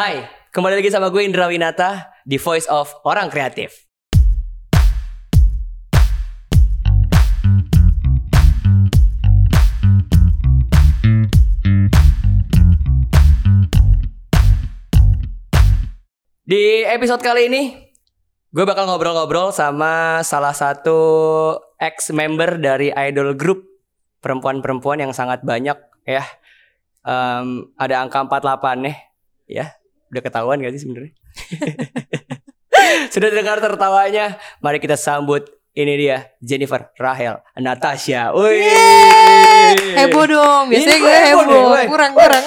Hai, kembali lagi sama gue Indra Winata di Voice of Orang Kreatif. Di episode kali ini gue bakal ngobrol-ngobrol sama salah satu ex member dari idol group perempuan-perempuan yang sangat banyak ya. Em, ada angka 48 nih ya. Udah ketahuan gak sih sebenarnya? Sudah dengar tertawanya? Mari kita sambut ini dia Jennifer Rahel Natasha. Wih. Heboh dong, biasanya gue heboh nih, heboh, weh. kurang-kurang.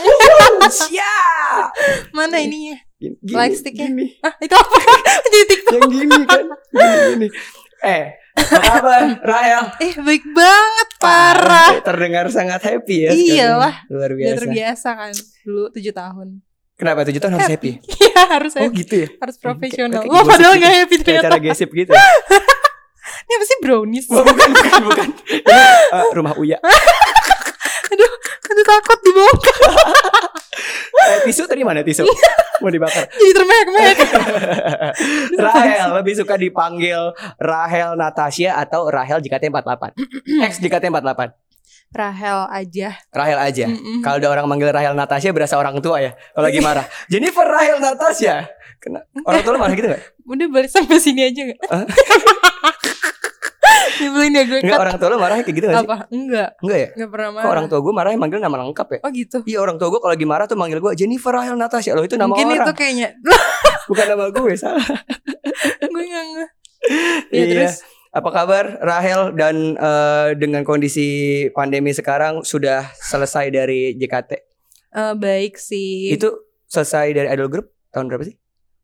Siap. Mana ininya? Gini, stick-nya? gini. Ah, itu apa? Jadi TikTok. Yang gini kan. Gini, gini. Eh, apa kabar Rahel? Eh, baik banget, parah. Terdengar sangat happy ya. Iyalah. Luar biasa. terbiasa kan, dulu 7 tahun. Kenapa tujuh tahun harus happy? Iya, harus Oh happy. gitu ya. Harus profesional. Wah, padahal gak happy ternyata. cara gesip gitu. Ini apa sih brownies? Oh, bukan, bukan, bukan. Ini eh, rumah Uya. aduh, aduh takut dibongkar. Eh, tisu tadi mana tisu? Mau dibakar. Jadi termehek-mehek. Rahel lebih suka dipanggil Rahel Natasha atau Rahel JKT48. Ex JKT48. Rahel aja. Rahel aja. Mm-mm. Kalau ada orang manggil Rahel Natasha berasa orang tua ya. Kalau lagi marah. Jennifer Rahel Natasha. Kena, orang tua lu marah gitu gak? Udah balik sampai sini aja gak? Nyebelin ya gue Enggak, orang tua lu marah kayak gitu gak sih? Apa? Enggak, Enggak ya? enggak pernah marah. Kok orang tua gue marah manggil nama lengkap ya? Oh gitu. Iya orang tua gue kalau lagi marah tuh manggil gue Jennifer Rahel Natasha Loh itu nama Mungkin orang itu kayaknya Bukan nama gue salah gue nge. Ya, Iya. terus Apa kabar Rahel dan eh, dengan kondisi pandemi sekarang sudah selesai dari JKT? eh, baik sih. Itu selesai dari idol group tahun berapa sih?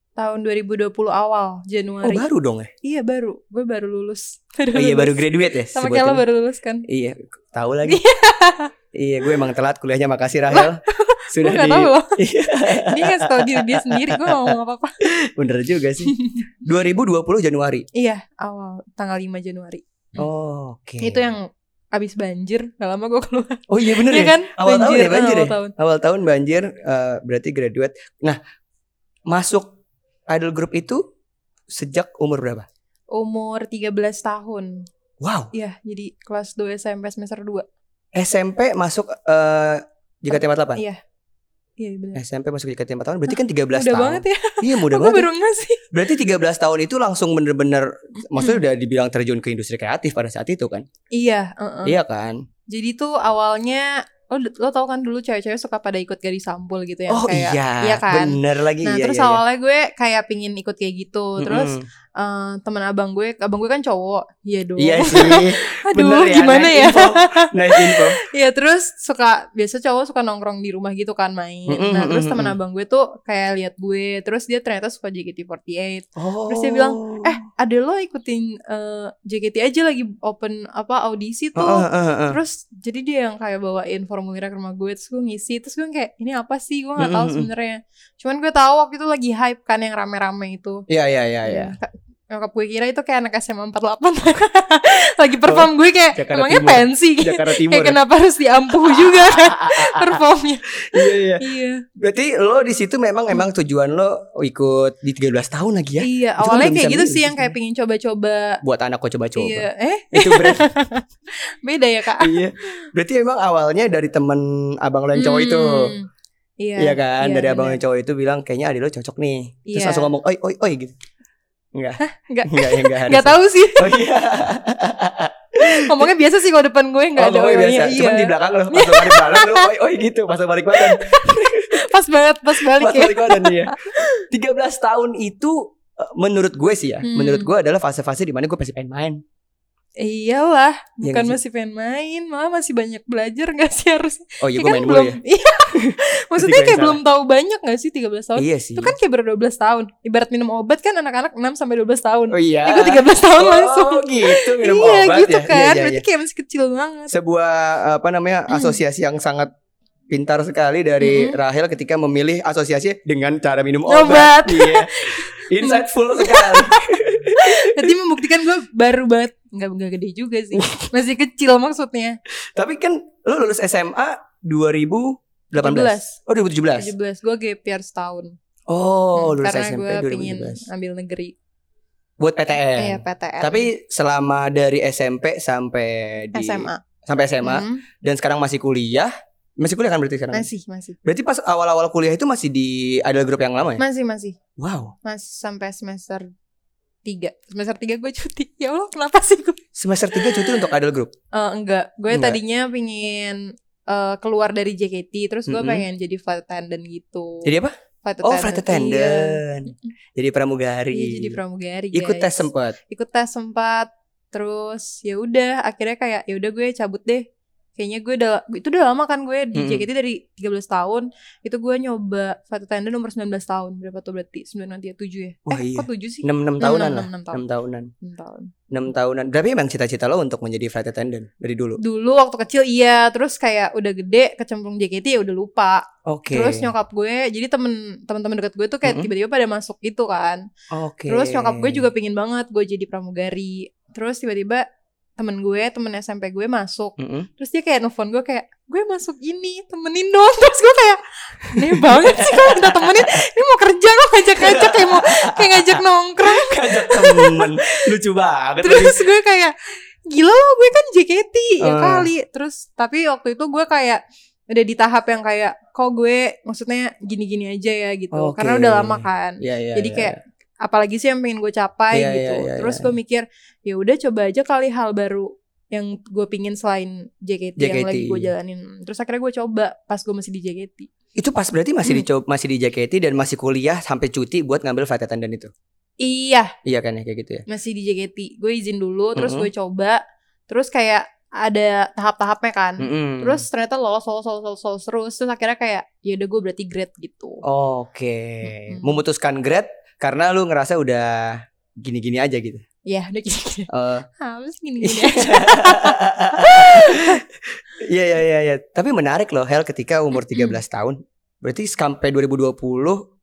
tahun 2020 awal Oh Januari. baru dong ya? Iya baru. Gue baru lulus. Oh, iya baru graduate ya? Sama kayak lo baru lulus kan? Iya tahu lagi. iya gue emang telat kuliahnya makasih Rahel. Sudah gue gak di tahu loh. Dia nggak tahu diri dia sendiri. Gue ngomong apa-apa. bener juga sih. 2020 Januari. Iya awal tanggal 5 Januari. Oh, Oke. Itu yang abis banjir. Gak lama gue keluar. Oh iya bener Iya ya. kan? Awal tahun ya banjir awal ya? tahun. Awal tahun banjir eh, berarti graduate. Nah, masuk idol group itu sejak umur berapa? Umur 13 tahun. Wow, Iya jadi kelas 2 SMP semester 2. SMP masuk eh JKT48. Iya. Iya benar. SMP masuk JKT48 berarti kan 13 Udah tahun. banget ya. Iya, mudah banget. baru nggak sih. Berarti 13 tahun itu langsung bener-bener maksudnya udah dibilang terjun ke industri kreatif pada saat itu kan? Iya. uh-uh. Iya kan? Jadi tuh awalnya lo lo tau kan dulu cewek-cewek suka pada ikut gadis sampul gitu ya oh kayak iya, iya kan. bener lagi Nah iya, terus iya, iya. awalnya gue kayak pingin ikut kayak gitu Terus Mm-mm. Eh, teman abang gue Abang gue kan cowok Iya dong Iya sih. Aduh bener ya, gimana ya info. Nice info. Iya terus suka Biasa cowok suka nongkrong di rumah gitu kan main Mm-mm, Nah terus teman abang gue tuh Kayak lihat gue Terus dia ternyata suka JKT48 Oh. Terus dia bilang, Eh ada lo ikutin eh, JKT aja lagi open apa audisi tuh Heeh, heeh, heeh. Terus jadi dia yang kayak bawain formulirnya ke rumah gue Terus gue ngisi Terus gue kayak ini apa sih Gue gak tahu Mm-mm. sebenarnya Cuman gue tahu waktu itu lagi hype kan yang rame-rame itu Iya iya iya iya. Ka- Nyokap gue kira itu kayak anak SMA 48 Lagi perform gue kayak Jakarta Emangnya Timur. pensi Jakarta Timur. Kayak kenapa harus diampuh juga kan Performnya Iya iya. Iya Berarti lo di situ memang emang tujuan lo ikut di 13 tahun lagi ya? Iya Itu kan awalnya belum kayak gitu sih Yang kayak pengen coba-coba Buat anak kok coba-coba. Iya Eh Itu berarti beda ya kak iya. Berarti emang awalnya dari temen abang lo yang cowok itu. Hmm, Iya Iya kan? dari iya, abang bener. yang cowok itu bilang kayaknya adik lo cocok nih. Terus Iya. langsung ngomong oi oi oi gitu. Enggak. Enggak. Enggak, ya, enggak harus. Gak tahu sih Oh iya. Ngomongnya biasa sih kalau depan gue Gak oh, ada oi-nya, biasa. Cuman iya. di belakang lo pas balik badan lo oi oi gitu, pas balik badan. Pas banget Pas balik Pas ya balik badan iya. 13 tahun itu eh, menurut gue sih ya, Hmm. menurut gue adalah fase-fase di mana gue pasti pengen main. Iyalah Iya Bukan masih pengen main Malah masih banyak belajar gak sih harusnya Oh iya Ya gue kan main dulu belum ya. Iya Maksudnya kayak salah. belum tahu banyak gak sih 13 tahun Iya sih. Itu kan kayak baru 12 tahun Ibarat minum obat kan anak-anak 6 sampai 12 tahun Oh iya. Eh gue 13 tahun oh, langsung gitu minum Iya obat gitu ya. kan Iya, iya, Berarti iya. kayak masih kecil banget Sebuah apa namanya Hmm. asosiasi yang sangat pintar sekali dari Mm-mm. Rahel ketika memilih asosiasi dengan cara minum Obat. obat. iya. Insightful sekali. Berarti membuktikan gue baru banget Gak, nggak gede juga sih Masih kecil maksudnya Tapi kan lu lulus SMA 2018. 17 Oh 2017. 17 Gue gap year setahun Oh, Hmm, lulus karena SMP gue pingin 2017. ambil negeri. Buat PTN. Iya PTN. Tapi selama dari SMP sampai di SMA. sampai SMA Hmm, dan sekarang masih kuliah, masih kuliah kan berarti sekarang? masih masih Berarti pas awal-awal kuliah itu masih di ada grup yang lama ya? masih masih Wow. masih sampai semester tiga semester tiga gue cuti ya Allah kenapa sih gue Semester 3 cuti untuk idol group. Eh, enggak gue Enggak. tadinya pingin eh, keluar dari JKT terus gue Mm-mm. pengen jadi flight attendant gitu Jadi apa? flight Oh, flight iya. attendant. Jadi pramugari. Iya, jadi pramugari Ikut tes guys. sempat. ikut tes sempat terus ya udah akhirnya kayak ya udah gue cabut deh kayaknya gue udah itu udah lama kan gue di. JKT dari 13 tahun itu gue nyoba flight attendant umur 19 tahun berapa tuh berarti 9 nanti ya 7 ya Wah, eh iya. kok 7 sih 6 6 tahunan enam, lah. enam, enam tahun. 6 tahunan. 6 tahun 6 tahunan. Tapi emang cita-cita lo untuk menjadi flight attendant dari dulu. dulu waktu kecil iya terus kayak udah gede kecemplung JKT ya udah lupa Oke. terus nyokap gue jadi temen teman-teman dekat gue tuh kayak Mm-mm. tiba-tiba pada masuk gitu kan Oke. terus nyokap gue juga pingin banget gue jadi pramugari terus tiba-tiba temen gue temen SMP gue masuk Mm-mm. terus dia kayak nelfon gue kayak gue masuk ini temenin dong terus gue kayak aneh banget sih kalau minta temenin ini mau kerja kok ngajak-ngajak kayak mau kayak ngajak nongkrong Ngajak temen. Lucu banget. terus gue kayak gila loh gue kan JKT ya Ah. kali terus tapi waktu itu gue kayak udah di tahap yang kayak kok gue maksudnya gini-gini aja ya gitu Oke. karena udah lama kan Iya, iya. jadi iya, kayak apalagi sih yang pengen gue capai Iya, gitu iya, iya, terus iya. gue mikir ya udah coba aja kali hal baru yang gue pingin selain JKT, yang JKT. lagi gue jalanin terus akhirnya gue coba pas gue masih di JKT Itu pas berarti masih Hmm. dicoba masih di JKT dan masih kuliah sampai cuti buat ngambil flight attendant itu. iya Iya kan ya kayak gitu ya. masih di JKT gue izin dulu terus Mm-mm. gue coba terus kayak ada tahap-tahapnya kan Mm-mm. terus ternyata lolos lolos lolos lolos, lolos terus terus akhirnya kayak ya udah gue berarti grade gitu Oke. Mm-mm. Memutuskan grade karena lu ngerasa udah gini-gini aja gitu. ya udah gitu Eh, harus gini gini aja Iya iya iya iya. Tapi menarik loh Hel ketika umur 13 Hmm. tahun. Berarti sampai 2020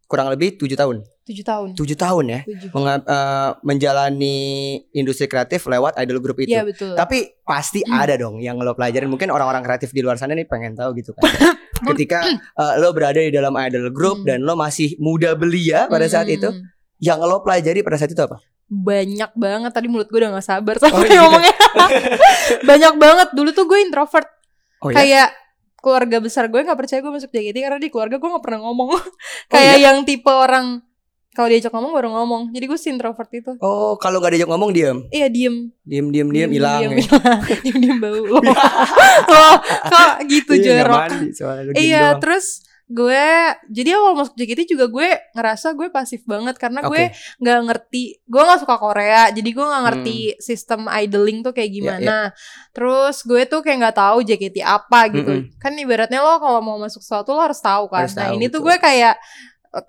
kurang lebih 7 tahun. tujuh tahun 7 tahun ya. tujuh Menga- eh, menjalani industri kreatif lewat idol group itu. Iya betul Tapi pasti Hmm. ada dong yang lo pelajarin. Mungkin orang-orang kreatif di luar sana nih pengen tahu gitu kan. Ketika eh, lo berada di dalam idol group Hmm. dan lo masih muda belia pada saat itu, Hmm. yang lo pelajari pada saat itu apa? banyak banget tadi mulut gue udah gak sabar sama Oh, iya. ngomongnya banyak banget dulu tuh gue introvert Oh ya. kayak keluarga besar gue nggak percaya gue masuk JKT karena di keluarga gue nggak pernah ngomong Oh, kayak iya? yang tipe orang kalau diajak ngomong baru ngomong jadi gue si introvert itu Oh, kalau gak diajak ngomong diam. iya diem Diam diam diam hilang. diem ya. hilang. diem diem bau loh Loh, kok gitu Iya, jorok mandi diem iya doang. terus gue jadi awal masuk JKT juga gue ngerasa gue pasif banget karena gue Oke. nggak ngerti gue nggak suka Korea jadi gue nggak ngerti Hmm. sistem idling tuh kayak Iya, gimana terus gue tuh kayak nggak tahu JKT apa gitu Mm-mm. kan ibaratnya lo kalau mau masuk sesuatu lo harus tahu kan Harus nah tahu, ini tuh betul. gue kayak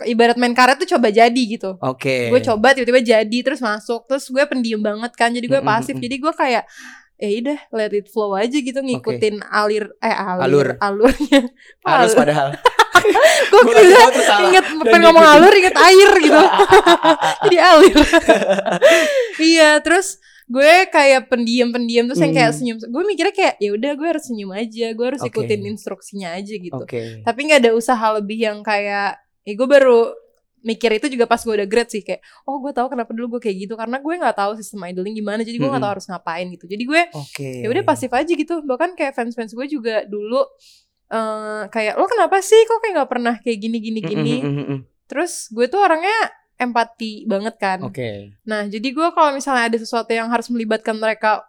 ibarat main karet tuh coba jadi gitu Oke. gue coba tiba-tiba jadi terus masuk terus gue pendiam banget kan jadi gue pasif mm-mm. jadi gue kayak eh udah let it flow aja gitu ngikutin alir eh alir Alur. alurnya Harus padahal. gue kira inget pengen ngomong alur inget air gitu jadi alir iya terus gue kayak pendiam-pendiam terus yang kayak Hmm. senyum gue mikirnya kayak ya udah gue harus senyum aja gue harus Oke. ikutin instruksinya aja gitu Oke. tapi nggak ada usaha lebih yang kayak ya gue baru mikir itu juga pas gue udah grad sih kayak oh gue tahu kenapa dulu gue kayak gitu karena gue nggak tahu sistem idling gimana jadi gue nggak Mm-mm. tahu harus ngapain gitu jadi gue Oke. ya udah pasif aja gitu bahkan kayak fans fans gue juga dulu eh kayak lo kenapa sih kok kayak nggak pernah kayak gini gini gini Mm, terus gue tuh orangnya empati banget kan Oke. nah jadi gue kalau misalnya ada sesuatu yang harus melibatkan mereka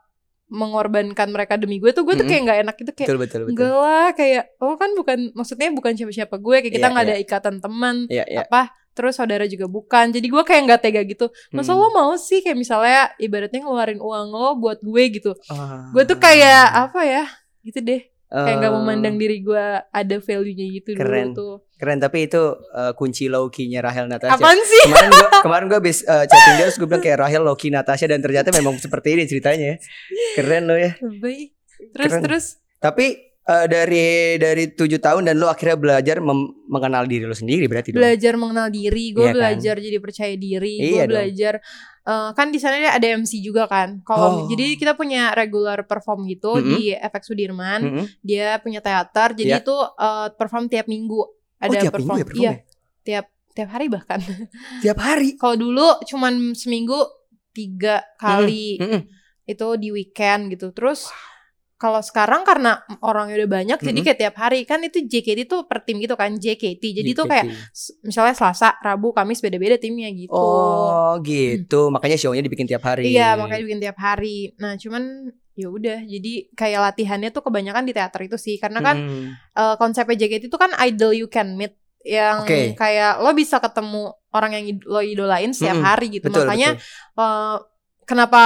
mengorbankan mereka demi gue tuh gue tuh kayak nggak enak gitu kayak Betul betul betul. enggak lah kayak oh kan bukan maksudnya bukan siapa siapa gue kayak kita Iya, nggak iya. ada ikatan teman Iya iya. apa terus saudara juga bukan jadi gue kayak nggak tega gitu masa Hmm. lo mau sih kayak misalnya ibaratnya ngeluarin uang lo buat gue gitu Ah. gue tuh kayak apa ya gitu deh kayak nggak memandang diri gue ada value-nya gitu Keren. dulu tuh Keren tapi itu eh, kunci low key-nya Rahel Natasha. apaan sih kemarin gua kemarin gua habis eh, chatting dia terus gue bilang kayak Rahel Loki Natasha dan ternyata memang seperti ini ceritanya ya. Keren lo ya. Lebay. terus Keren. terus Tapi eh, dari dari tujuh tahun dan lo akhirnya belajar mem- mengenal diri lo sendiri berarti dong. belajar mengenal diri gue Iya kan? belajar jadi percaya diri gue Iya dong. Eh, kan di sana ada MC juga kan kalau Oh. jadi kita punya regular perform gitu Mm-mm. di FX Sudirman Mm-mm. dia punya teater jadi Iya. itu eh, perform tiap minggu ada tiap perform minggu ya perform iya ya? tiap tiap hari bahkan Tiap hari. kalau dulu cuman seminggu tiga kali itu di weekend gitu terus kalau sekarang karena orangnya udah banyak jadi Mm-mm. kayak tiap hari kan itu JKT tuh per tim gitu kan JKT jadi tuh JKT. kayak s- misalnya Selasa Rabu Kamis beda-beda timnya gitu Oh gitu, makanya shownya dibikin tiap hari. iya makanya bikin tiap hari nah cuman ya udah jadi kayak latihannya tuh kebanyakan di teater itu sih karena kan Mm. eh, konsepnya JKT itu kan idol you can meet yang Oke. kayak lo bisa ketemu orang yang lo idolain setiap Mm-mm. hari gitu Betul, makanya betul. eh, kenapa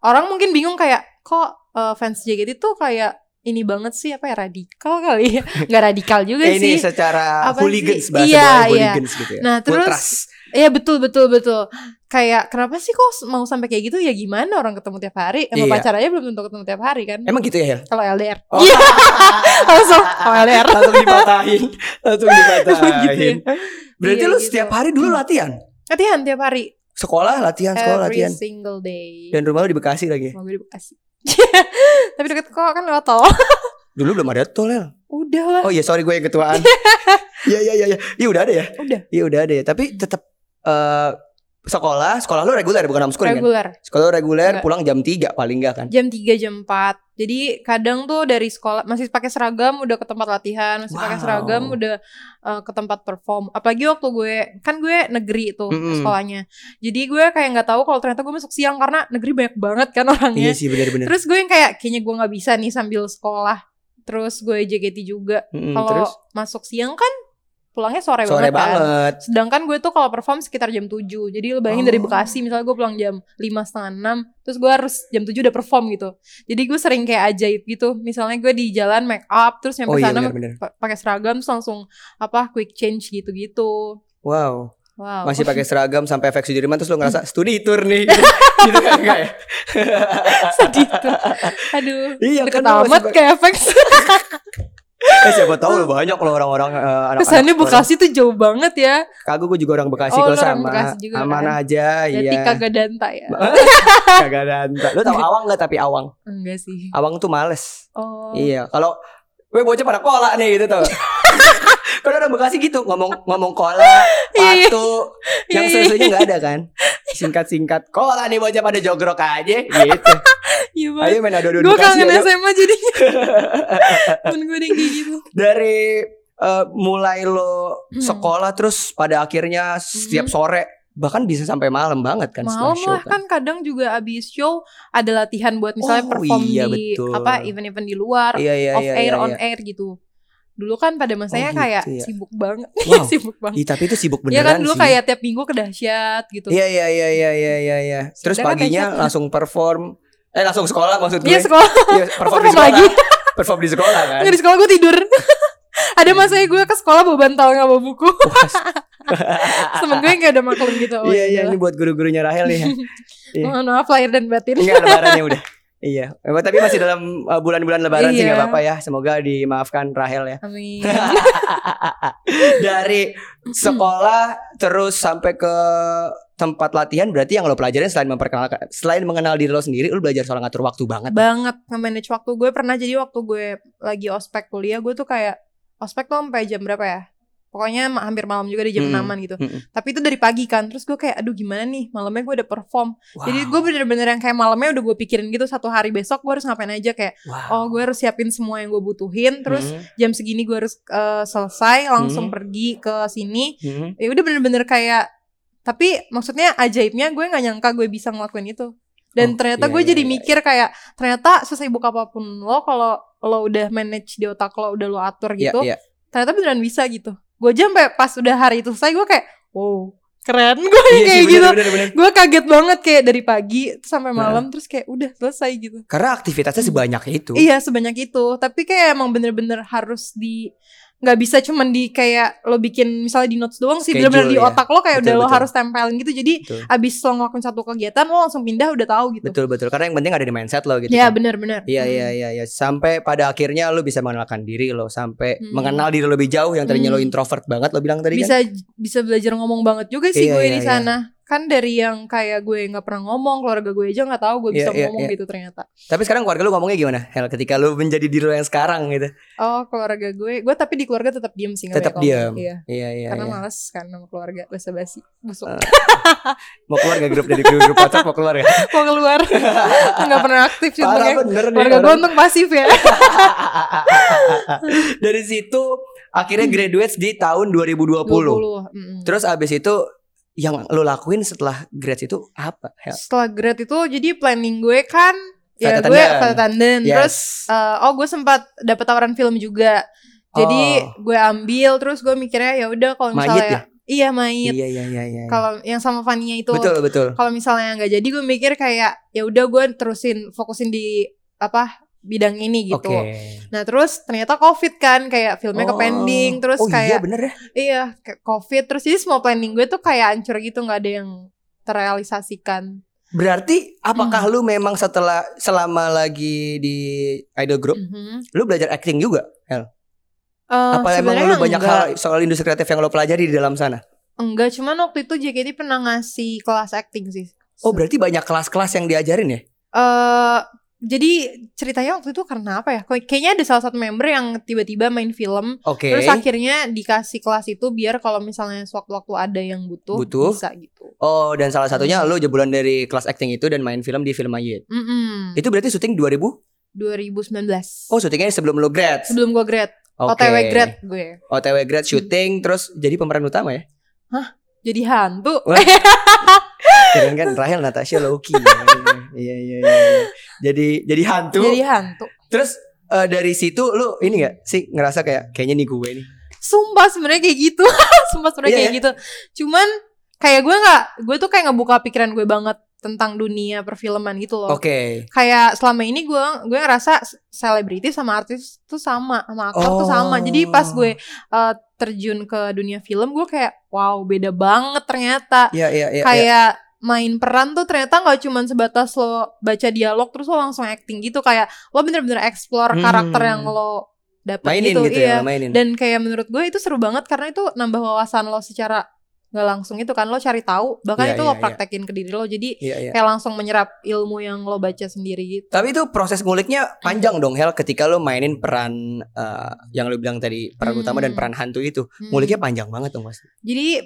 orang mungkin bingung kayak kok eh, fans JKT tuh kayak ini banget sih apa ya radikal kali ya nggak radikal juga ini sih secara Apa hooligans sih? bahasa Iya, iya. hooligans gitu ya. Nah, terus- Ultras. Iya betul betul betul kayak kenapa sih kok mau sampai kayak gitu ya gimana orang ketemu tiap hari sama Iya. pacarnya belum tentu ketemu tiap hari kan Emang gitu ya? Kalau LDR Oh. Iya. langsung oh, LDR langsung dipatahin, langsung gitu dipatahin. ya. Berarti Iya, lu gitu. setiap hari dulu latihan? latihan tiap hari Sekolah latihan, sekolah every latihan. single day Dan rumah lu di Bekasi lagi. Mau gue di Bekasi. Tapi deket kok kan lewat tol. Dulu belum ada tol, Hel. Udah lah. Oh iya, sorry gue yang ketuaan. Iya, iya, iya, iya. Iya udah ada ya? Udah. Iya udah ada ya. Tapi tetap eh sekolah, sekolah lu reguler bukan homeschooling kan? reguler. Sekolah lu reguler Enggak. pulang jam 3 paling enggak kan? Jam 3 jam 4. Jadi kadang tuh dari sekolah masih pakai seragam udah ke tempat latihan, masih pakai Wow. seragam udah eh, ke tempat perform. Apalagi waktu gue kan gue negeri tuh Mm-mm. sekolahnya. Jadi gue kayak nggak tahu kalau ternyata gue masuk siang karena negeri banyak banget kan orangnya. Iya sih benar-benar. Terus gue yang kayak kayaknya gue nggak bisa nih sambil sekolah. Terus gue JKT juga. Mm-mm, Kalau terus masuk siang kan pulangnya sore, sore banget, kan. banget. Sedangkan gue tuh kalau perform sekitar jam 7 Jadi lo bayangin dari Oh. Bekasi Misalnya gue pulang jam 5 setengah 6 Terus gue harus jam 7 udah perform gitu Jadi gue sering kayak ajaib gitu Misalnya gue di jalan make up Terus nyampe Oh iya sana pakai seragam Terus langsung apa quick change gitu-gitu Wow, Wow masih pakai seragam sampai efek Sudirman terus lu ngerasa studi tour nih. gitu, gitu kan enggak ya? sedih tuh Aduh Iya Deket kan lu masih amat kayak efek Eh, siapa tahu lu banyak loh orang-orang eh, anak-anak. Kesannya. Bekasi tuh jauh banget ya Kagak gue juga orang Bekasi Oh, orang sama. Bekasi juga Aman kan? aja, Jadi iya. kagak danta ya Kagak ada. Lu tau awang gak tapi awang? Enggak sih Awang tuh males. Oh Iya, kalau gue bocah pada kola nih gitu tuh. Kalau orang Bekasi gitu ngomong ngomong kola, Iya, patu, yang Iya, iya. sesuanya nggak ada kan? Singkat-singkat kola nih bocah pada jogrok aja gitu. Iya banget Ayo main adu-adu Gue kangen ayo. SMA jadinya Temen gue yang kayak gitu Dari eh, mulai lo Hmm. sekolah terus pada akhirnya setiap Mhm. sore bahkan bisa sampai malam banget kan Malam show lah kan kadang juga abis show ada latihan buat misalnya Oh, perform iya, di betul. apa event-event di luar, Iya iya off iya. air, iya, on iya. air gitu. Dulu kan pada masanya gitu kayak ya. sibuk banget, Wow. sibuk banget. Ih, tapi itu sibuk Iya beneran kan dulu sih. kayak tiap minggu ke dahsyat gitu. Iya iya iya iya iya iya iya. Terus Sedangkan paginya dahsyat. langsung perform eh langsung sekolah maksud gue. Iya sekolah, Iya, perform di perform sekolah. lagi. Perform di sekolah kan. Nggak di sekolah gue tidur. ada masanya gue ke sekolah bawa bantal nggak bawa buku. Temen gue kayak udah maklum gitu. Oh, Iya iya ini buat guru-gurunya Rahel nih. Iya. Mohon maaf lahir dan batin. Enggak lebarannya udah. Iya, Eh, tapi masih dalam uh, bulan-bulan lebaran sih Iya. nggak apa-apa ya. Semoga dimaafkan Rahel ya. Amin. Dari sekolah terus sampai ke tempat latihan berarti yang lo pelajarin selain memperkenalkan selain mengenal diri lo sendiri lo belajar soal ngatur waktu banget. banget nge-manage waktu gue pernah jadi waktu gue lagi ospek kuliah gue tuh kayak ospek tuh sampai jam berapa ya pokoknya hampir malam juga di jam Mm-mm. 6 gitu Mm-mm. tapi itu dari pagi kan terus gue kayak aduh gimana nih malamnya gue udah perform jadi Wow. gue bener-bener yang kayak malamnya udah gue pikirin gitu satu hari besok gue harus ngapain aja kayak Wow. oh gue harus siapin semua yang gue butuhin terus Hmm, jam segini gue harus eh, selesai langsung Hmm. pergi ke sini hmm. ya udah bener-bener kayak tapi maksudnya ajaibnya gue nggak nyangka gue bisa ngelakuin itu dan Oh, ternyata iya, gue iya, jadi iya, mikir kayak ternyata sesibuk apa pun lo kalau lo udah manage di otak lo udah lo atur Iya, gitu iya. ternyata beneran bisa gitu gue aja sampai pas udah hari itu selesai gue kayak wow keren. Gue Iya sih, kayak bener, gitu gue kaget banget kayak dari pagi sampai Nah. malam terus kayak udah selesai gitu. Karena aktivitasnya sebanyak itu. Iya sebanyak itu. Tapi kayak emang bener-bener harus di nggak bisa cuman di kayak lo bikin misalnya di notes doang sih bener-bener di ya. otak lo kayak Betul, udah lo betul. harus tempelin gitu jadi Betul. abis lo ngelakuin satu kegiatan lo langsung pindah udah tahu gitu Betul betul. Karena yang penting ada di mindset lo gitu. ya kan. bener-bener Iya Hmm. iya iya iya sampai pada akhirnya lo bisa mengenalkan diri lo sampai Hmm. mengenal diri lo lebih jauh yang tadinya lo Hmm. introvert banget lo bilang tadi kan. bisa bisa belajar ngomong banget juga sih Iya, gue iya, di iya. Kan dari yang kayak gue nggak pernah ngomong keluarga gue aja nggak tahu gue bisa Iya, iya, ngomong iya. gitu ternyata Tapi sekarang keluarga lu ngomongnya gimana? Hel, ketika lu menjadi diri lu yang sekarang gitu. oh keluarga gue gue tapi di keluarga tetap diem sih Tetap diam. iya Iya, iya, karena iya. malas kan sama keluarga basa basi busuk Eh. Mau keluar gak grup dari grup, grup WhatsApp mau keluar ya? mau keluar nggak pernah aktif sih keluarga gue untung pasif ya Dari situ akhirnya graduates di tahun 2020. 20 mm. Terus abis itu yang lu lakuin setelah grades itu apa? Hel? setelah grad itu jadi planning gue kan ya gue flight attendant Yes. terus eh, oh gue sempat dapat tawaran film juga jadi Oh. gue ambil terus gue mikirnya ya udah kalau Mayit misalnya ya? iya mayit Iya, iya, iya, iya. kalau yang sama Fania itu Betul, betul. kalau misalnya nggak jadi gue mikir kayak ya udah gue terusin fokusin di apa bidang ini gitu Oke. nah terus ternyata covid kan kayak filmnya ke Oh. pending terus oh, iya kayak bener ya. iya kayak covid terus jadi semua planning gue tuh kayak hancur gitu nggak ada yang terrealisasikan Berarti apakah Hmm. lu memang setelah selama lagi di idol group, Mhm. lu belajar acting juga? Hel? Eh, Apa emang lu banyak enggak. hal soal industri kreatif yang lo pelajari di dalam sana? Enggak, cuman waktu itu JKT pernah ngasih kelas acting sih. Oh berarti banyak kelas-kelas yang diajarin ya? Eh jadi ceritanya waktu itu karena apa ya? Kayak- Kayaknya ada salah satu member yang tiba-tiba main film, Oke. terus akhirnya dikasih kelas itu biar kalau misalnya sewaktu-waktu ada yang butuh, Butuh. bisa gitu. Oh dan salah satunya Hmm. lu jebolan dari kelas acting itu dan main film di film Ayit. Mm-mm. Itu berarti syuting 2000? 2019. Oh syutingnya sebelum lu grad. Sebelum gue grad, Oke. OTW grad gue. OTW grad syuting terus jadi pemeran utama ya? Jadi hantu. Keren kan Rahel Natasha Loki. Iya iya iya. iya. Jadi jadi hantu. Jadi hantu. Terus eh, dari situ lu ini gak sih ngerasa kayak kayaknya nih gue nih. Sumpah sebenarnya kayak gitu. Sumpah sebenarnya Iya, kayak gitu. Cuman kayak gue nggak, gue tuh kayak ngebuka pikiran gue banget tentang dunia perfilman gitu loh. Oke. Kayak selama ini gue gue ngerasa selebriti sama artis tuh sama, sama aktor tuh sama. Jadi pas gue eh, terjun ke dunia film, gue kayak wow beda banget ternyata. Iya iya iya. iya. kayak main peran tuh ternyata nggak cuman sebatas lo baca dialog terus lo langsung acting gitu kayak lo bener-bener explore Hmm. karakter yang lo mainin gitu, gitu, iya ya, mainin. dan kayak menurut gue itu seru banget karena itu nambah wawasan lo secara nggak langsung itu kan lo cari tahu bahkan Iya, itu iya, lo iya. praktekin ke diri lo jadi Iya iya. kayak langsung menyerap ilmu yang lo baca sendiri gitu Tapi itu proses nguliknya panjang dong Hel ketika lo mainin peran eh, yang lo bilang tadi peran Hmm. utama dan peran hantu itu. Hmm. Nguliknya panjang banget dong pasti. jadi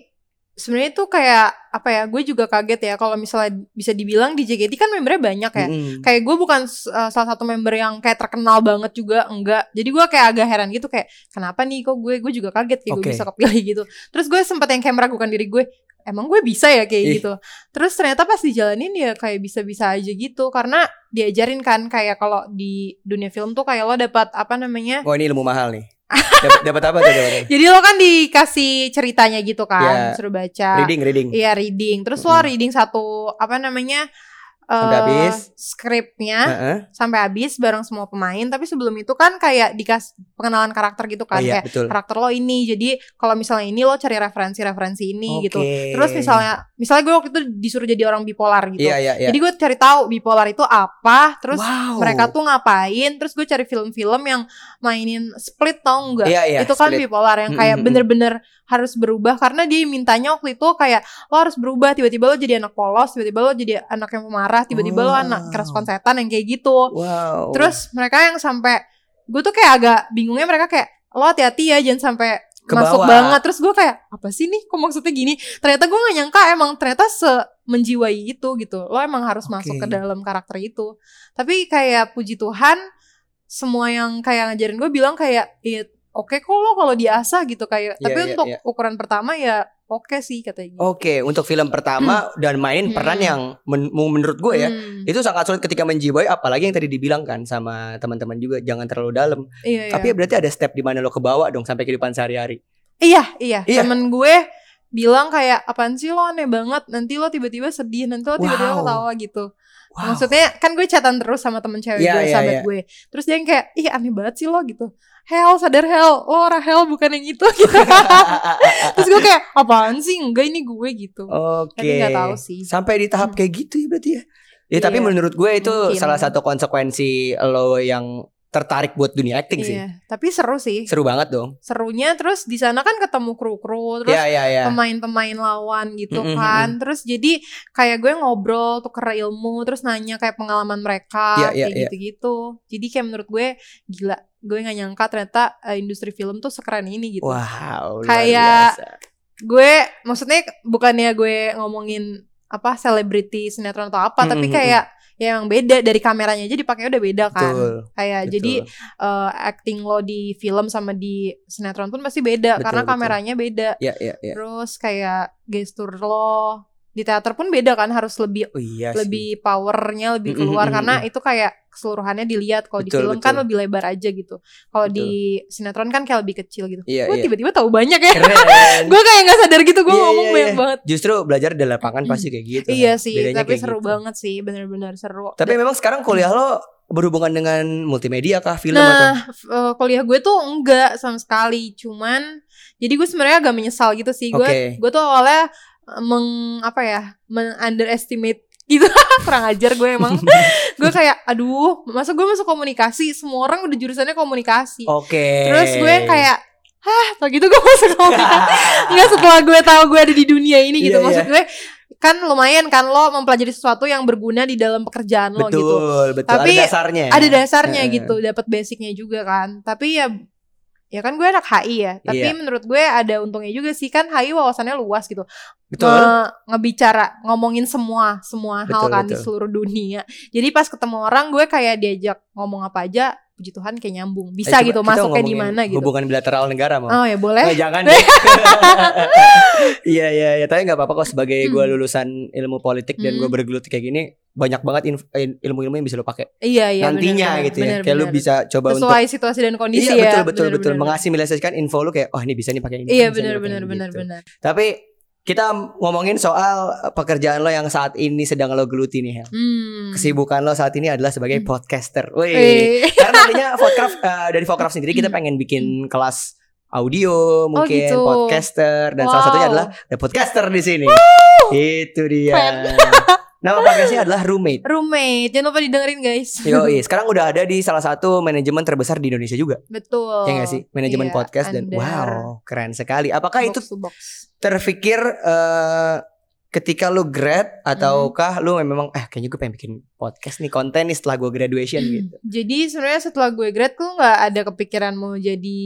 sebenarnya tuh kayak apa ya gue juga kaget ya kalau misalnya bisa dibilang di JKT kan membernya banyak ya Mm-mm. kayak gue bukan uh, salah satu member yang kayak terkenal banget juga enggak jadi gue kayak agak heran gitu kayak kenapa nih kok gue gue juga kaget kayak gue Oke. bisa kepilih gitu terus gue sempat yang kayak meragukan diri gue emang gue bisa ya kayak Ih. gitu terus ternyata pas dijalanin ya kayak bisa-bisa aja gitu karena diajarin kan kayak kalau di dunia film tuh kayak lo dapat apa namanya Oh ini ilmu mahal nih. Dapat dapat apa tuh? Dapat jadi lo kan dikasih ceritanya gitu kan Ya. suruh baca Reading reading. Iya reading. Terus lo Mm-mm. reading satu apa namanya Sampai eh, habis. Skripnya Heeh. sampai habis bareng semua pemain. Tapi sebelum itu kan kayak dikas pengenalan karakter gitu Oh kan iya kayak betul. karakter lo ini. Jadi kalau misalnya ini lo cari referensi-referensi ini gitu. Oke. Terus misalnya misalnya gue waktu itu disuruh jadi orang bipolar gitu. Iya iya iya. Jadi gue cari tahu bipolar itu apa. Terus wow. mereka tuh ngapain. Terus gue cari film-film yang mainin split tau enggak? Iya iya. itu kan split. bipolar yang kayak Mm-mm. bener-bener harus berubah karena dia mintanya waktu itu kayak lo harus berubah tiba-tiba lo jadi anak polos tiba-tiba lo jadi anak yang pemarah tiba-tiba lo Wow. anak kerespon setan yang kayak gitu Wow. terus mereka yang sampai gue tuh kayak agak bingungnya mereka kayak lo hati-hati ya jangan sampai Ke masuk bawah. banget terus gue kayak apa sih nih kok maksudnya gini ternyata gue gak nyangka emang ternyata se menjiwai itu gitu lo emang harus Oke. masuk ke dalam karakter itu tapi kayak puji Tuhan semua yang kayak ngajarin gue bilang kayak oke kok lo kalau diasah gitu kayak Iya, tapi iya, untuk iya. ukuran pertama ya oke sih katanya gitu. Oke, untuk film pertama dan mainin peran Hmm. yang men- menurut gue ya Hmm. itu sangat sulit ketika menjiwai apalagi yang tadi dibilang kan sama teman-teman juga jangan terlalu dalam. iya, iya. Tapi berarti ada step di mana lo kebawa dong sampai kehidupan sehari-hari. Iya, iya. Iya. Temen gue bilang kayak apaan sih lo aneh banget. Nanti lo tiba-tiba sedih, nanti lo tiba-tiba Wow. ketawa gitu. Wow. Maksudnya kan gue chatan terus sama temen cewek Iya, gue, iya, sahabat iya. gue. Terus dia yang kayak, ih aneh banget sih lo gitu. Hell, sadar Hell, lo orang Hell bukan yang itu gitu. Terus gue kayak, apaan sih? Enggak ini gue gitu. Oke. Tapi nggak tahu sih. Sampai di tahap Hmm. kayak gitu ya berarti ya. Ya tapi Iya, menurut gue itu mungkin. salah satu konsekuensi lo yang tertarik buat dunia acting sih. Iya, tapi seru sih. Seru banget dong. Serunya terus di sana kan ketemu kru-kru, terus Iya iya iya. pemain-pemain lawan gitu Mm-mm, kan. Terus jadi kayak gue ngobrol tuker ilmu, terus nanya kayak pengalaman mereka Iya, iya, kayak iya. gitu-gitu. Jadi kayak menurut gue gila, gue nggak nyangka ternyata eh, industri film tuh sekeren ini gitu. Wow, luar Kayak- biasa. Gue maksudnya bukannya gue ngomongin apa selebriti sinetron atau apa, tapi Mm-mm, kayak ya emang beda dari kameranya aja dipakai udah beda kan. Betul. Kayak betul. jadi eh, acting lo di film sama di sinetron pun pasti beda Betul, karena betul. kameranya beda. ya ya ya. Terus kayak gestur lo di teater pun beda kan harus lebih Oh iya sih. lebih powernya lebih mm, keluar mm, karena mm. itu kayak keseluruhannya dilihat kalau di Betul, film kan betul. lebih lebar aja gitu. Kalau di sinetron kan kayak lebih kecil gitu. Iya, gue iya. tiba-tiba tahu banyak ya. Gue kayak nggak sadar gitu gue Iya, ngomong iya, banyak iya. banget. Justru belajar di lapangan pasti kayak gitu. Iya kan. sih, Bedanya tapi seru gitu. banget sih, bener-bener seru. Tapi memang sekarang kuliah lo berhubungan dengan multimedia kah, film nah, atau? eh, kuliah gue tuh enggak sama sekali, cuman jadi gue sebenarnya agak menyesal gitu sih. Gue Oke. gue tuh awalnya eh, meng apa ya, men underestimate gitu. Kurang ajar gue emang. Gue kayak aduh masa gue masuk komunikasi? Semua orang udah jurusannya komunikasi. Oke. terus gue kayak hah begitu gue masuk komunikasi. Nggak setelah gue tahu gue ada di dunia ini gitu. Iya, maksud iya. gue kan lumayan kan lo mempelajari sesuatu yang berguna di dalam pekerjaan lo betul, gitu. Betul. Tapi ada dasarnya. ada dasarnya gitu dapat basicnya juga kan. Tapi ya ya kan gue anak HI ya tapi Iya. menurut gue ada untungnya juga sih kan HI wawasannya luas gitu Betul. Nge- ngebicara ngomongin semua semua hal Betul, kan di betul. seluruh dunia jadi pas ketemu orang gue kayak diajak ngomong apa aja puji Tuhan kayak nyambung Eh, bisa coba gitu kita masuknya di mana gitu Hubungan bilateral negara mau. oh ya boleh Oh, jangan deh. Iya iya iya, tapi nggak apa-apa kok sebagai gue Hmm. lulusan ilmu politik dan Hmm. gue bergelut kayak gini banyak banget in- ilmu-ilmu yang bisa lo pakai iya iya nantinya bener-bener, gitu ya. kayak lu bener-bener. bisa coba untuk sesuai situasi dan kondisi Iya ya betul betul betul bener-bener. mengasimilasikan info lu kayak oh ini bisa nih pakai ini. iya benar benar benar gitu. benar Tapi kita ngomongin soal pekerjaan lo yang saat ini sedang lo geluti nih Hel. hmm. Kesibukan lo saat ini adalah sebagai Hmm. podcaster. Wih. Eh. Karena nantinya Vodcraft eh, dari Vodcraft sendiri kita Hmm. pengen bikin kelas audio mungkin gitu. podcaster dan salah Wow. satunya adalah ada podcaster di sini. Itu dia. Nama podcastnya adalah Roommate. roommate jangan lupa didengerin guys Yoi, sekarang udah ada di salah satu manajemen terbesar di Indonesia juga. betul Ya nggak sih? Manajemen Iya, podcast dan wow, keren sekali. Apakah itu box terpikir eh ketika lu grad Hmm. ataukah lu memang eh kayaknya gue pengen bikin podcast nih konten nih setelah gue graduation gitu. Jadi sebenarnya setelah gue grad gue nggak ada kepikiran mau jadi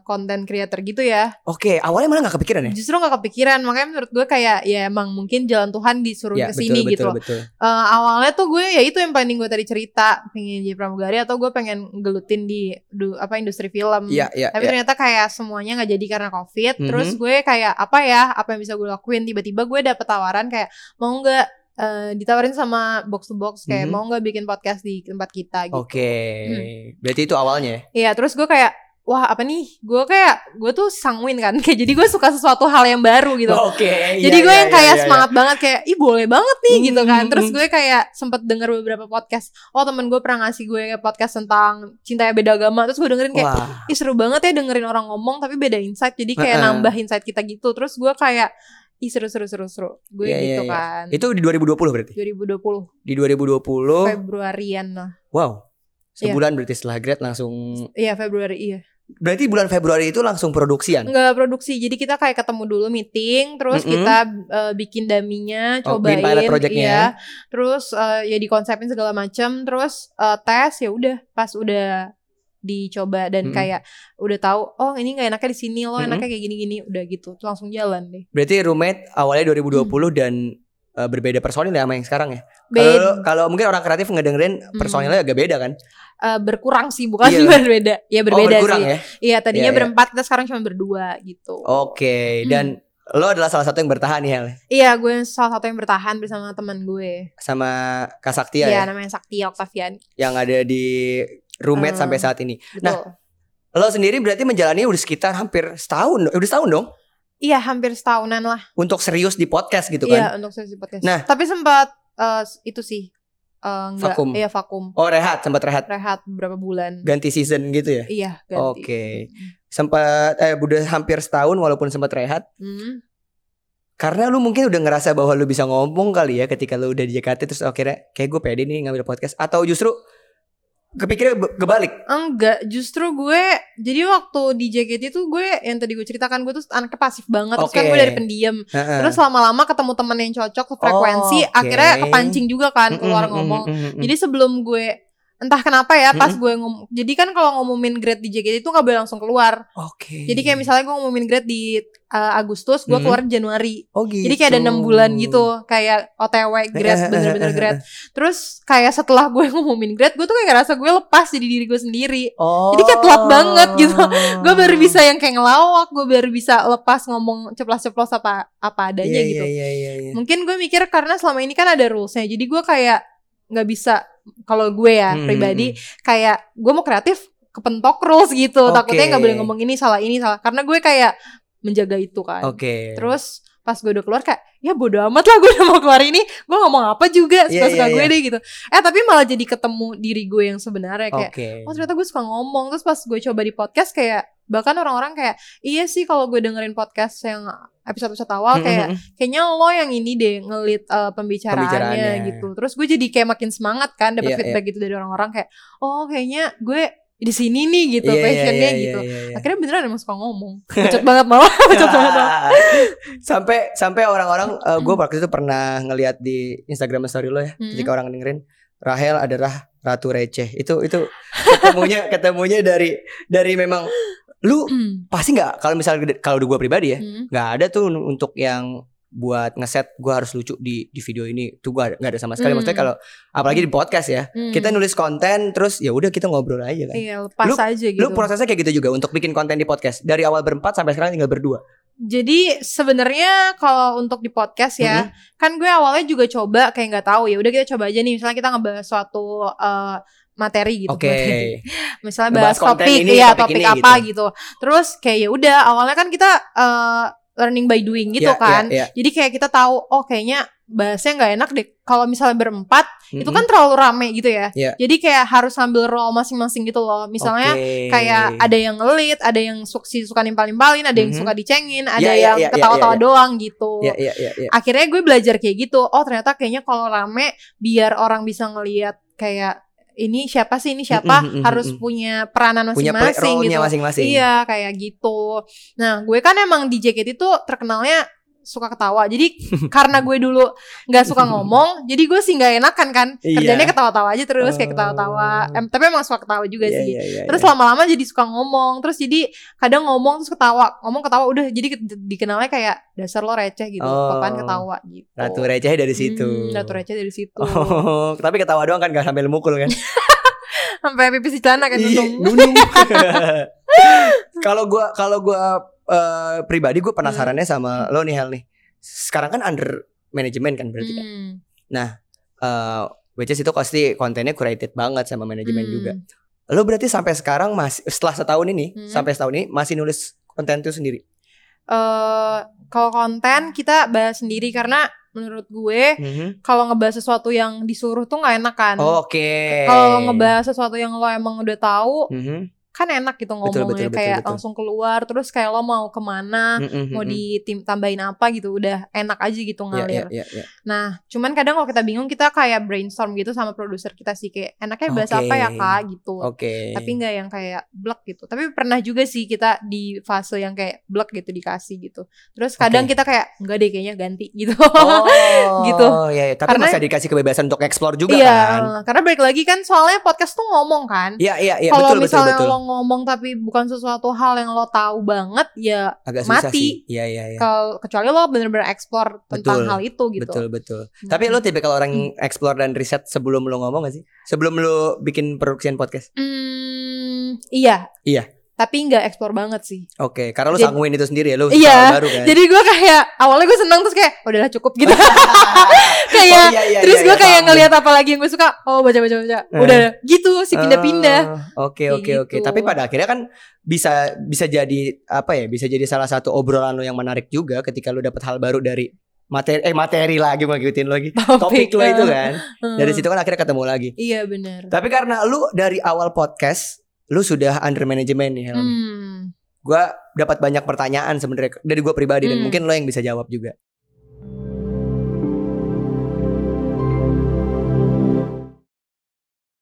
konten creator gitu ya. Oke, awalnya malah gak kepikiran ya? Justru nggak kepikiran. Makanya menurut gue kayak ya emang mungkin jalan Tuhan disuruh Ya, ke sini betul, gitu. betul, loh. betul. Eh, awalnya tuh gue ya itu yang paling gue tadi cerita pengen jadi pramugari atau gue pengen gelutin di du- apa industri film. Iya, iya, Tapi iya. ternyata kayak semuanya nggak jadi karena covid. Mhm. Terus gue kayak apa ya? Apa yang bisa gue lakuin? Tiba-tiba gue dapet tawaran kayak mau nggak eh, ditawarin sama box to box kayak Mhm. mau nggak bikin podcast di tempat kita gitu. Oke. Hmm. Berarti itu awalnya ya? Iya, terus gue kayak wah apa nih? Gue kayak gue tuh sanguin kan. Kayak jadi gue suka sesuatu hal yang baru gitu. Oke. Jadi iya, gue iya, yang iya, kayak iya, semangat banget kayak ih boleh banget nih Hmm, gitu kan. Terus gue kayak sempet denger beberapa podcast. Oh temen gue pernah ngasih gue podcast tentang cinta yang beda agama. Terus gue dengerin iya. kayak Wah. ih seru banget ya dengerin orang ngomong tapi beda insight. Jadi kayak Heeh. nambah insight kita gitu. Terus gue kayak ih seru seru seru seru. Gue Iya, iya, gitu iya. kan. Itu di 2020 berarti? 2020 Di 2020. Februarian lah. Wow. Iya. Sebulan berarti setelah grad langsung Iya Februari iya. Berarti bulan Februari itu langsung produksian. Enggak produksi. Jadi kita kayak ketemu dulu meeting, terus Mm-mm. kita eh, bikin daminya, Oh, cobain, pilot project-nya. iya. Terus eh, ya dikonsepin segala macam, terus eh, tes ya udah pas udah dicoba dan Mm-mm. kayak udah tahu oh ini nggak enaknya di sini loh enaknya kayak gini-gini udah gitu langsung jalan deh. Berarti roommate awalnya 2020 Hmm. dan eh, berbeda personil ya sama yang sekarang ya. Kalau kalau mungkin orang kreatif ngedengerin personilnya agak beda kan? Eh, berkurang sih bukan Iya. berbeda. Ya berbeda oh, berkurang sih. ya. Iya tadinya Iya, iya. berempat kita sekarang cuma berdua gitu. Oke, Hmm. dan lo adalah salah satu yang bertahan nih Hel Iya gue salah satu yang bertahan bersama teman gue. sama Kak Saktia Iya ya, namanya Sakti Oktavian. yang ada di roommate Eh, sampai saat ini. Betul. Nah, lo sendiri berarti menjalani udah sekitar hampir setahun, eh, udah setahun dong Iya hampir setahunan lah. untuk serius di podcast gitu Iya kan? untuk sesi podcast. Nah. tapi sempat eh, itu sih eh, enggak, Vakum. Iya vakum. Oh rehat, sempat rehat, Rehat beberapa bulan. ganti season gitu ya? Iya ganti. Oke. Sempat eh udah hampir setahun walaupun sempat rehat. Hmm. Karena lu mungkin udah ngerasa bahwa lu bisa ngomong kali ya ketika lu udah di JKT terus akhirnya kayak gue pede nih ngambil podcast atau justru kepikirnya kebalik. Enggak, justru gue jadi waktu di JKT tuh gue yang tadi gue ceritakan gue tuh anaknya pasif banget. Terus kan gue dari pendiam. Heeh. Terus lama-lama ketemu temen yang cocok frekuensi, Oh, oke. akhirnya kepancing juga kan keluar ngomong. Jadi sebelum gue entah kenapa ya pas Mm-mm. gue ngom jadi kan kalau ngumumin grade di JKT itu nggak boleh langsung keluar. Oke. Jadi kayak misalnya gue ngumumin grade di uh, Agustus, gue Mm. keluar Januari. oh gitu. Jadi kayak ada enam bulan gitu, kayak OTW grade bener-bener grade. Terus kayak setelah gue ngumumin grade, gue tuh kayak ngerasa gue lepas jadi diri gue sendiri. Oh. Jadi kayak telat banget gitu. Gue baru bisa yang kayak ngelawak, gue baru bisa lepas ngomong ceplos-ceplos apa apa adanya Iya, gitu. Iya, iya, iya, iya. Mungkin gue mikir karena selama ini kan ada rulesnya, jadi gue kayak nggak bisa kalau gue ya Hmm, pribadi hmm, kayak gue mau kreatif kepentok rules gitu. Oke. Takutnya nggak boleh ngomong ini salah ini salah. Karena gue kayak menjaga itu kan. Oke. Terus pas gue udah keluar kayak ya bodo amat lah gue udah mau keluar ini gue ngomong apa juga Iya, suka-suka iya, gue iya. deh gitu eh tapi malah jadi ketemu diri gue yang sebenarnya kayak Oke. oh ternyata gue suka ngomong terus pas gue coba di podcast kayak bahkan orang-orang kayak iya sih kalau gue dengerin podcast yang episode-episode awal Mm, kayak kayaknya lo yang ini deh ngelit uh, pembicaraannya, Pembicaraannya. gitu terus gue jadi kayak makin semangat kan dapat Iya, feedback gitu dari orang-orang kayak oh kayaknya gue di sini nih gitu Iya, iya, passionnya iya, gitu iya, iya. akhirnya beneran emang suka ngomong bacot banget malah bacot banget malah sampai sampai orang-orang gue waktu itu pernah ngelihat di Instagram story lo ya Mm. ketika orang dengerin Rahel adalah ratu receh itu itu ketemunya ketemunya dari dari memang lu Hmm. pasti nggak kalau misalnya kalau gue pribadi ya Hmm. nggak ada tuh untuk yang buat ngeset gue harus lucu di di video ini tuh gue nggak ada sama sekali Hmm. maksudnya kalau apalagi di podcast ya Hmm. kita nulis konten terus ya udah kita ngobrol aja kan Iya lepas Lu- aja gitu. lu prosesnya kayak gitu juga untuk bikin konten di podcast dari awal berempat sampai sekarang tinggal berdua Jadi sebenarnya kalau untuk di podcast ya, kan gue awalnya juga coba kayak nggak tahu ya. Udah kita coba aja nih, misalnya kita ngebahas suatu eh, materi gitu. oke materi. Misalnya bahas topik, ini, ya topik topik, ini apa gitu. Terus kayak ya udah awalnya kan kita eh, learning by doing gitu Ya, kan. ya, ya. Jadi kayak kita tahu, oh kayaknya bahasnya nggak enak deh. Kalau misalnya berempat, itu Mm-mm. kan terlalu rame gitu ya. Iya. Jadi kayak harus ambil role masing-masing gitu loh. Misalnya Oke. kayak ada yang ngelit, ada yang su- si suka nimpal-nimpalin, ada yang Mhm. suka dicengin, ada Ya, ya, yang ya, ya, ketawa-tawa ya, ya. doang gitu. ya ya ya ya Akhirnya gue belajar kayak gitu. Oh ternyata kayaknya kalau rame biar orang bisa ngelihat kayak ini siapa sih ini siapa Mhm, mhm, harus punya peranan masing-masing gitu. masing-masing Iya kayak gitu. Nah gue kan emang di JKT itu terkenalnya suka ketawa. Jadi karena gue dulu nggak suka ngomong, jadi gue sih nggak enakan kan. Iya. Kerjanya ketawa-tawa aja terus kayak Oh. ketawa-tawa. Em, tapi emang suka ketawa juga Iya, sih. iya, Terus lama-lama jadi suka ngomong. Terus jadi kadang ngomong terus ketawa, ngomong ketawa udah jadi ke- dikenalnya kayak dasar lo receh gitu, Oh. papan ketawa gitu. ratu receh dari situ Hmm, ratu receh dari situ. oh tapi ketawa doang kan gak sambil mukul kan Sampai pipis di celana kan nunung. Kalau gua kalau gua eh, pribadi gue penasarannya Hmm. sama lo nih Hel nih. Sekarang kan under manajemen kan berarti kan. Hmm, Eh, which is itu pasti kontennya curated banget sama manajemen hmm. juga. Lo berarti sampai sekarang masih setelah setahun ini, Hmm. sampai setahun ini masih nulis konten itu sendiri. Eh, kalau konten kita bahas sendiri karena menurut gue Mhm. kalau ngebahas sesuatu yang disuruh tuh nggak enak kan. Oke. Kalau ngebahas sesuatu yang lo emang udah tahu Mhm. Kan enak gitu Betul, betul, ngomongnya betul, kayak betul. langsung keluar terus kayak lo mau ke mana Mhm, mau mhm. di tim tambahin apa gitu udah enak aja gitu Iya, ngalir. iya, iya, iya. Nah, cuman kadang kalau kita bingung kita kayak brainstorm gitu sama produser kita sih kayak enaknya bahas Oke. apa ya kak gitu. Oke. Tapi nggak yang kayak blek gitu. Tapi pernah juga sih kita di fase yang kayak blek gitu dikasih gitu. Terus kadang Oke. kita kayak enggak deh kayaknya ganti gitu. Oh, Gitu. Iya, iya. tapi Karena- masih dikasih kebebasan untuk explore juga iya, kan. karena balik lagi kan soalnya podcast tuh ngomong kan. Iya, iya, iya, Kalau betul, betul, misalnya betul. lo ngomong tapi bukan sesuatu hal yang lo tahu banget ya Agak susah sih. mati. Iya, iya, iya. kalau kecuali lo bener-bener explore tentang Betul, hal itu gitu. Betul, betul. Hmm. Tapi lo tipe kalau orang explore dan riset sebelum lo ngomong gak sih? Sebelum lo bikin production podcast? Hmm, iya. Iya. Tapi nggak explore banget sih. Oke, karena lo Jadi- sangguin itu sendiri ya, lo Iya, baru kan. Jadi gue kayak awalnya gue seneng terus kayak "Oh, udahlah cukup gitu. kayak Oh, iya, iya, terus iya, gue iya, kayak paham. ngelihat apa lagi yang gue suka. Oh baca baca baca. Eh. Udah gitu si pindah-pindah. Ah, Oke, oke, oke. gitu. Tapi pada akhirnya kan bisa bisa jadi apa ya? Bisa jadi salah satu obrolan lo yang menarik juga ketika lo dapet hal baru dari materi eh materi lagi mau ngikutin lagi. Topik lo itu kan. Dari situ kan akhirnya ketemu lagi. Iya benar. Tapi karena lu dari awal podcast lu sudah under manajemen nih Helmi. Hmm. Gua dapat banyak pertanyaan sebenarnya dari gua pribadi dan Hmm. mungkin lo yang bisa jawab juga.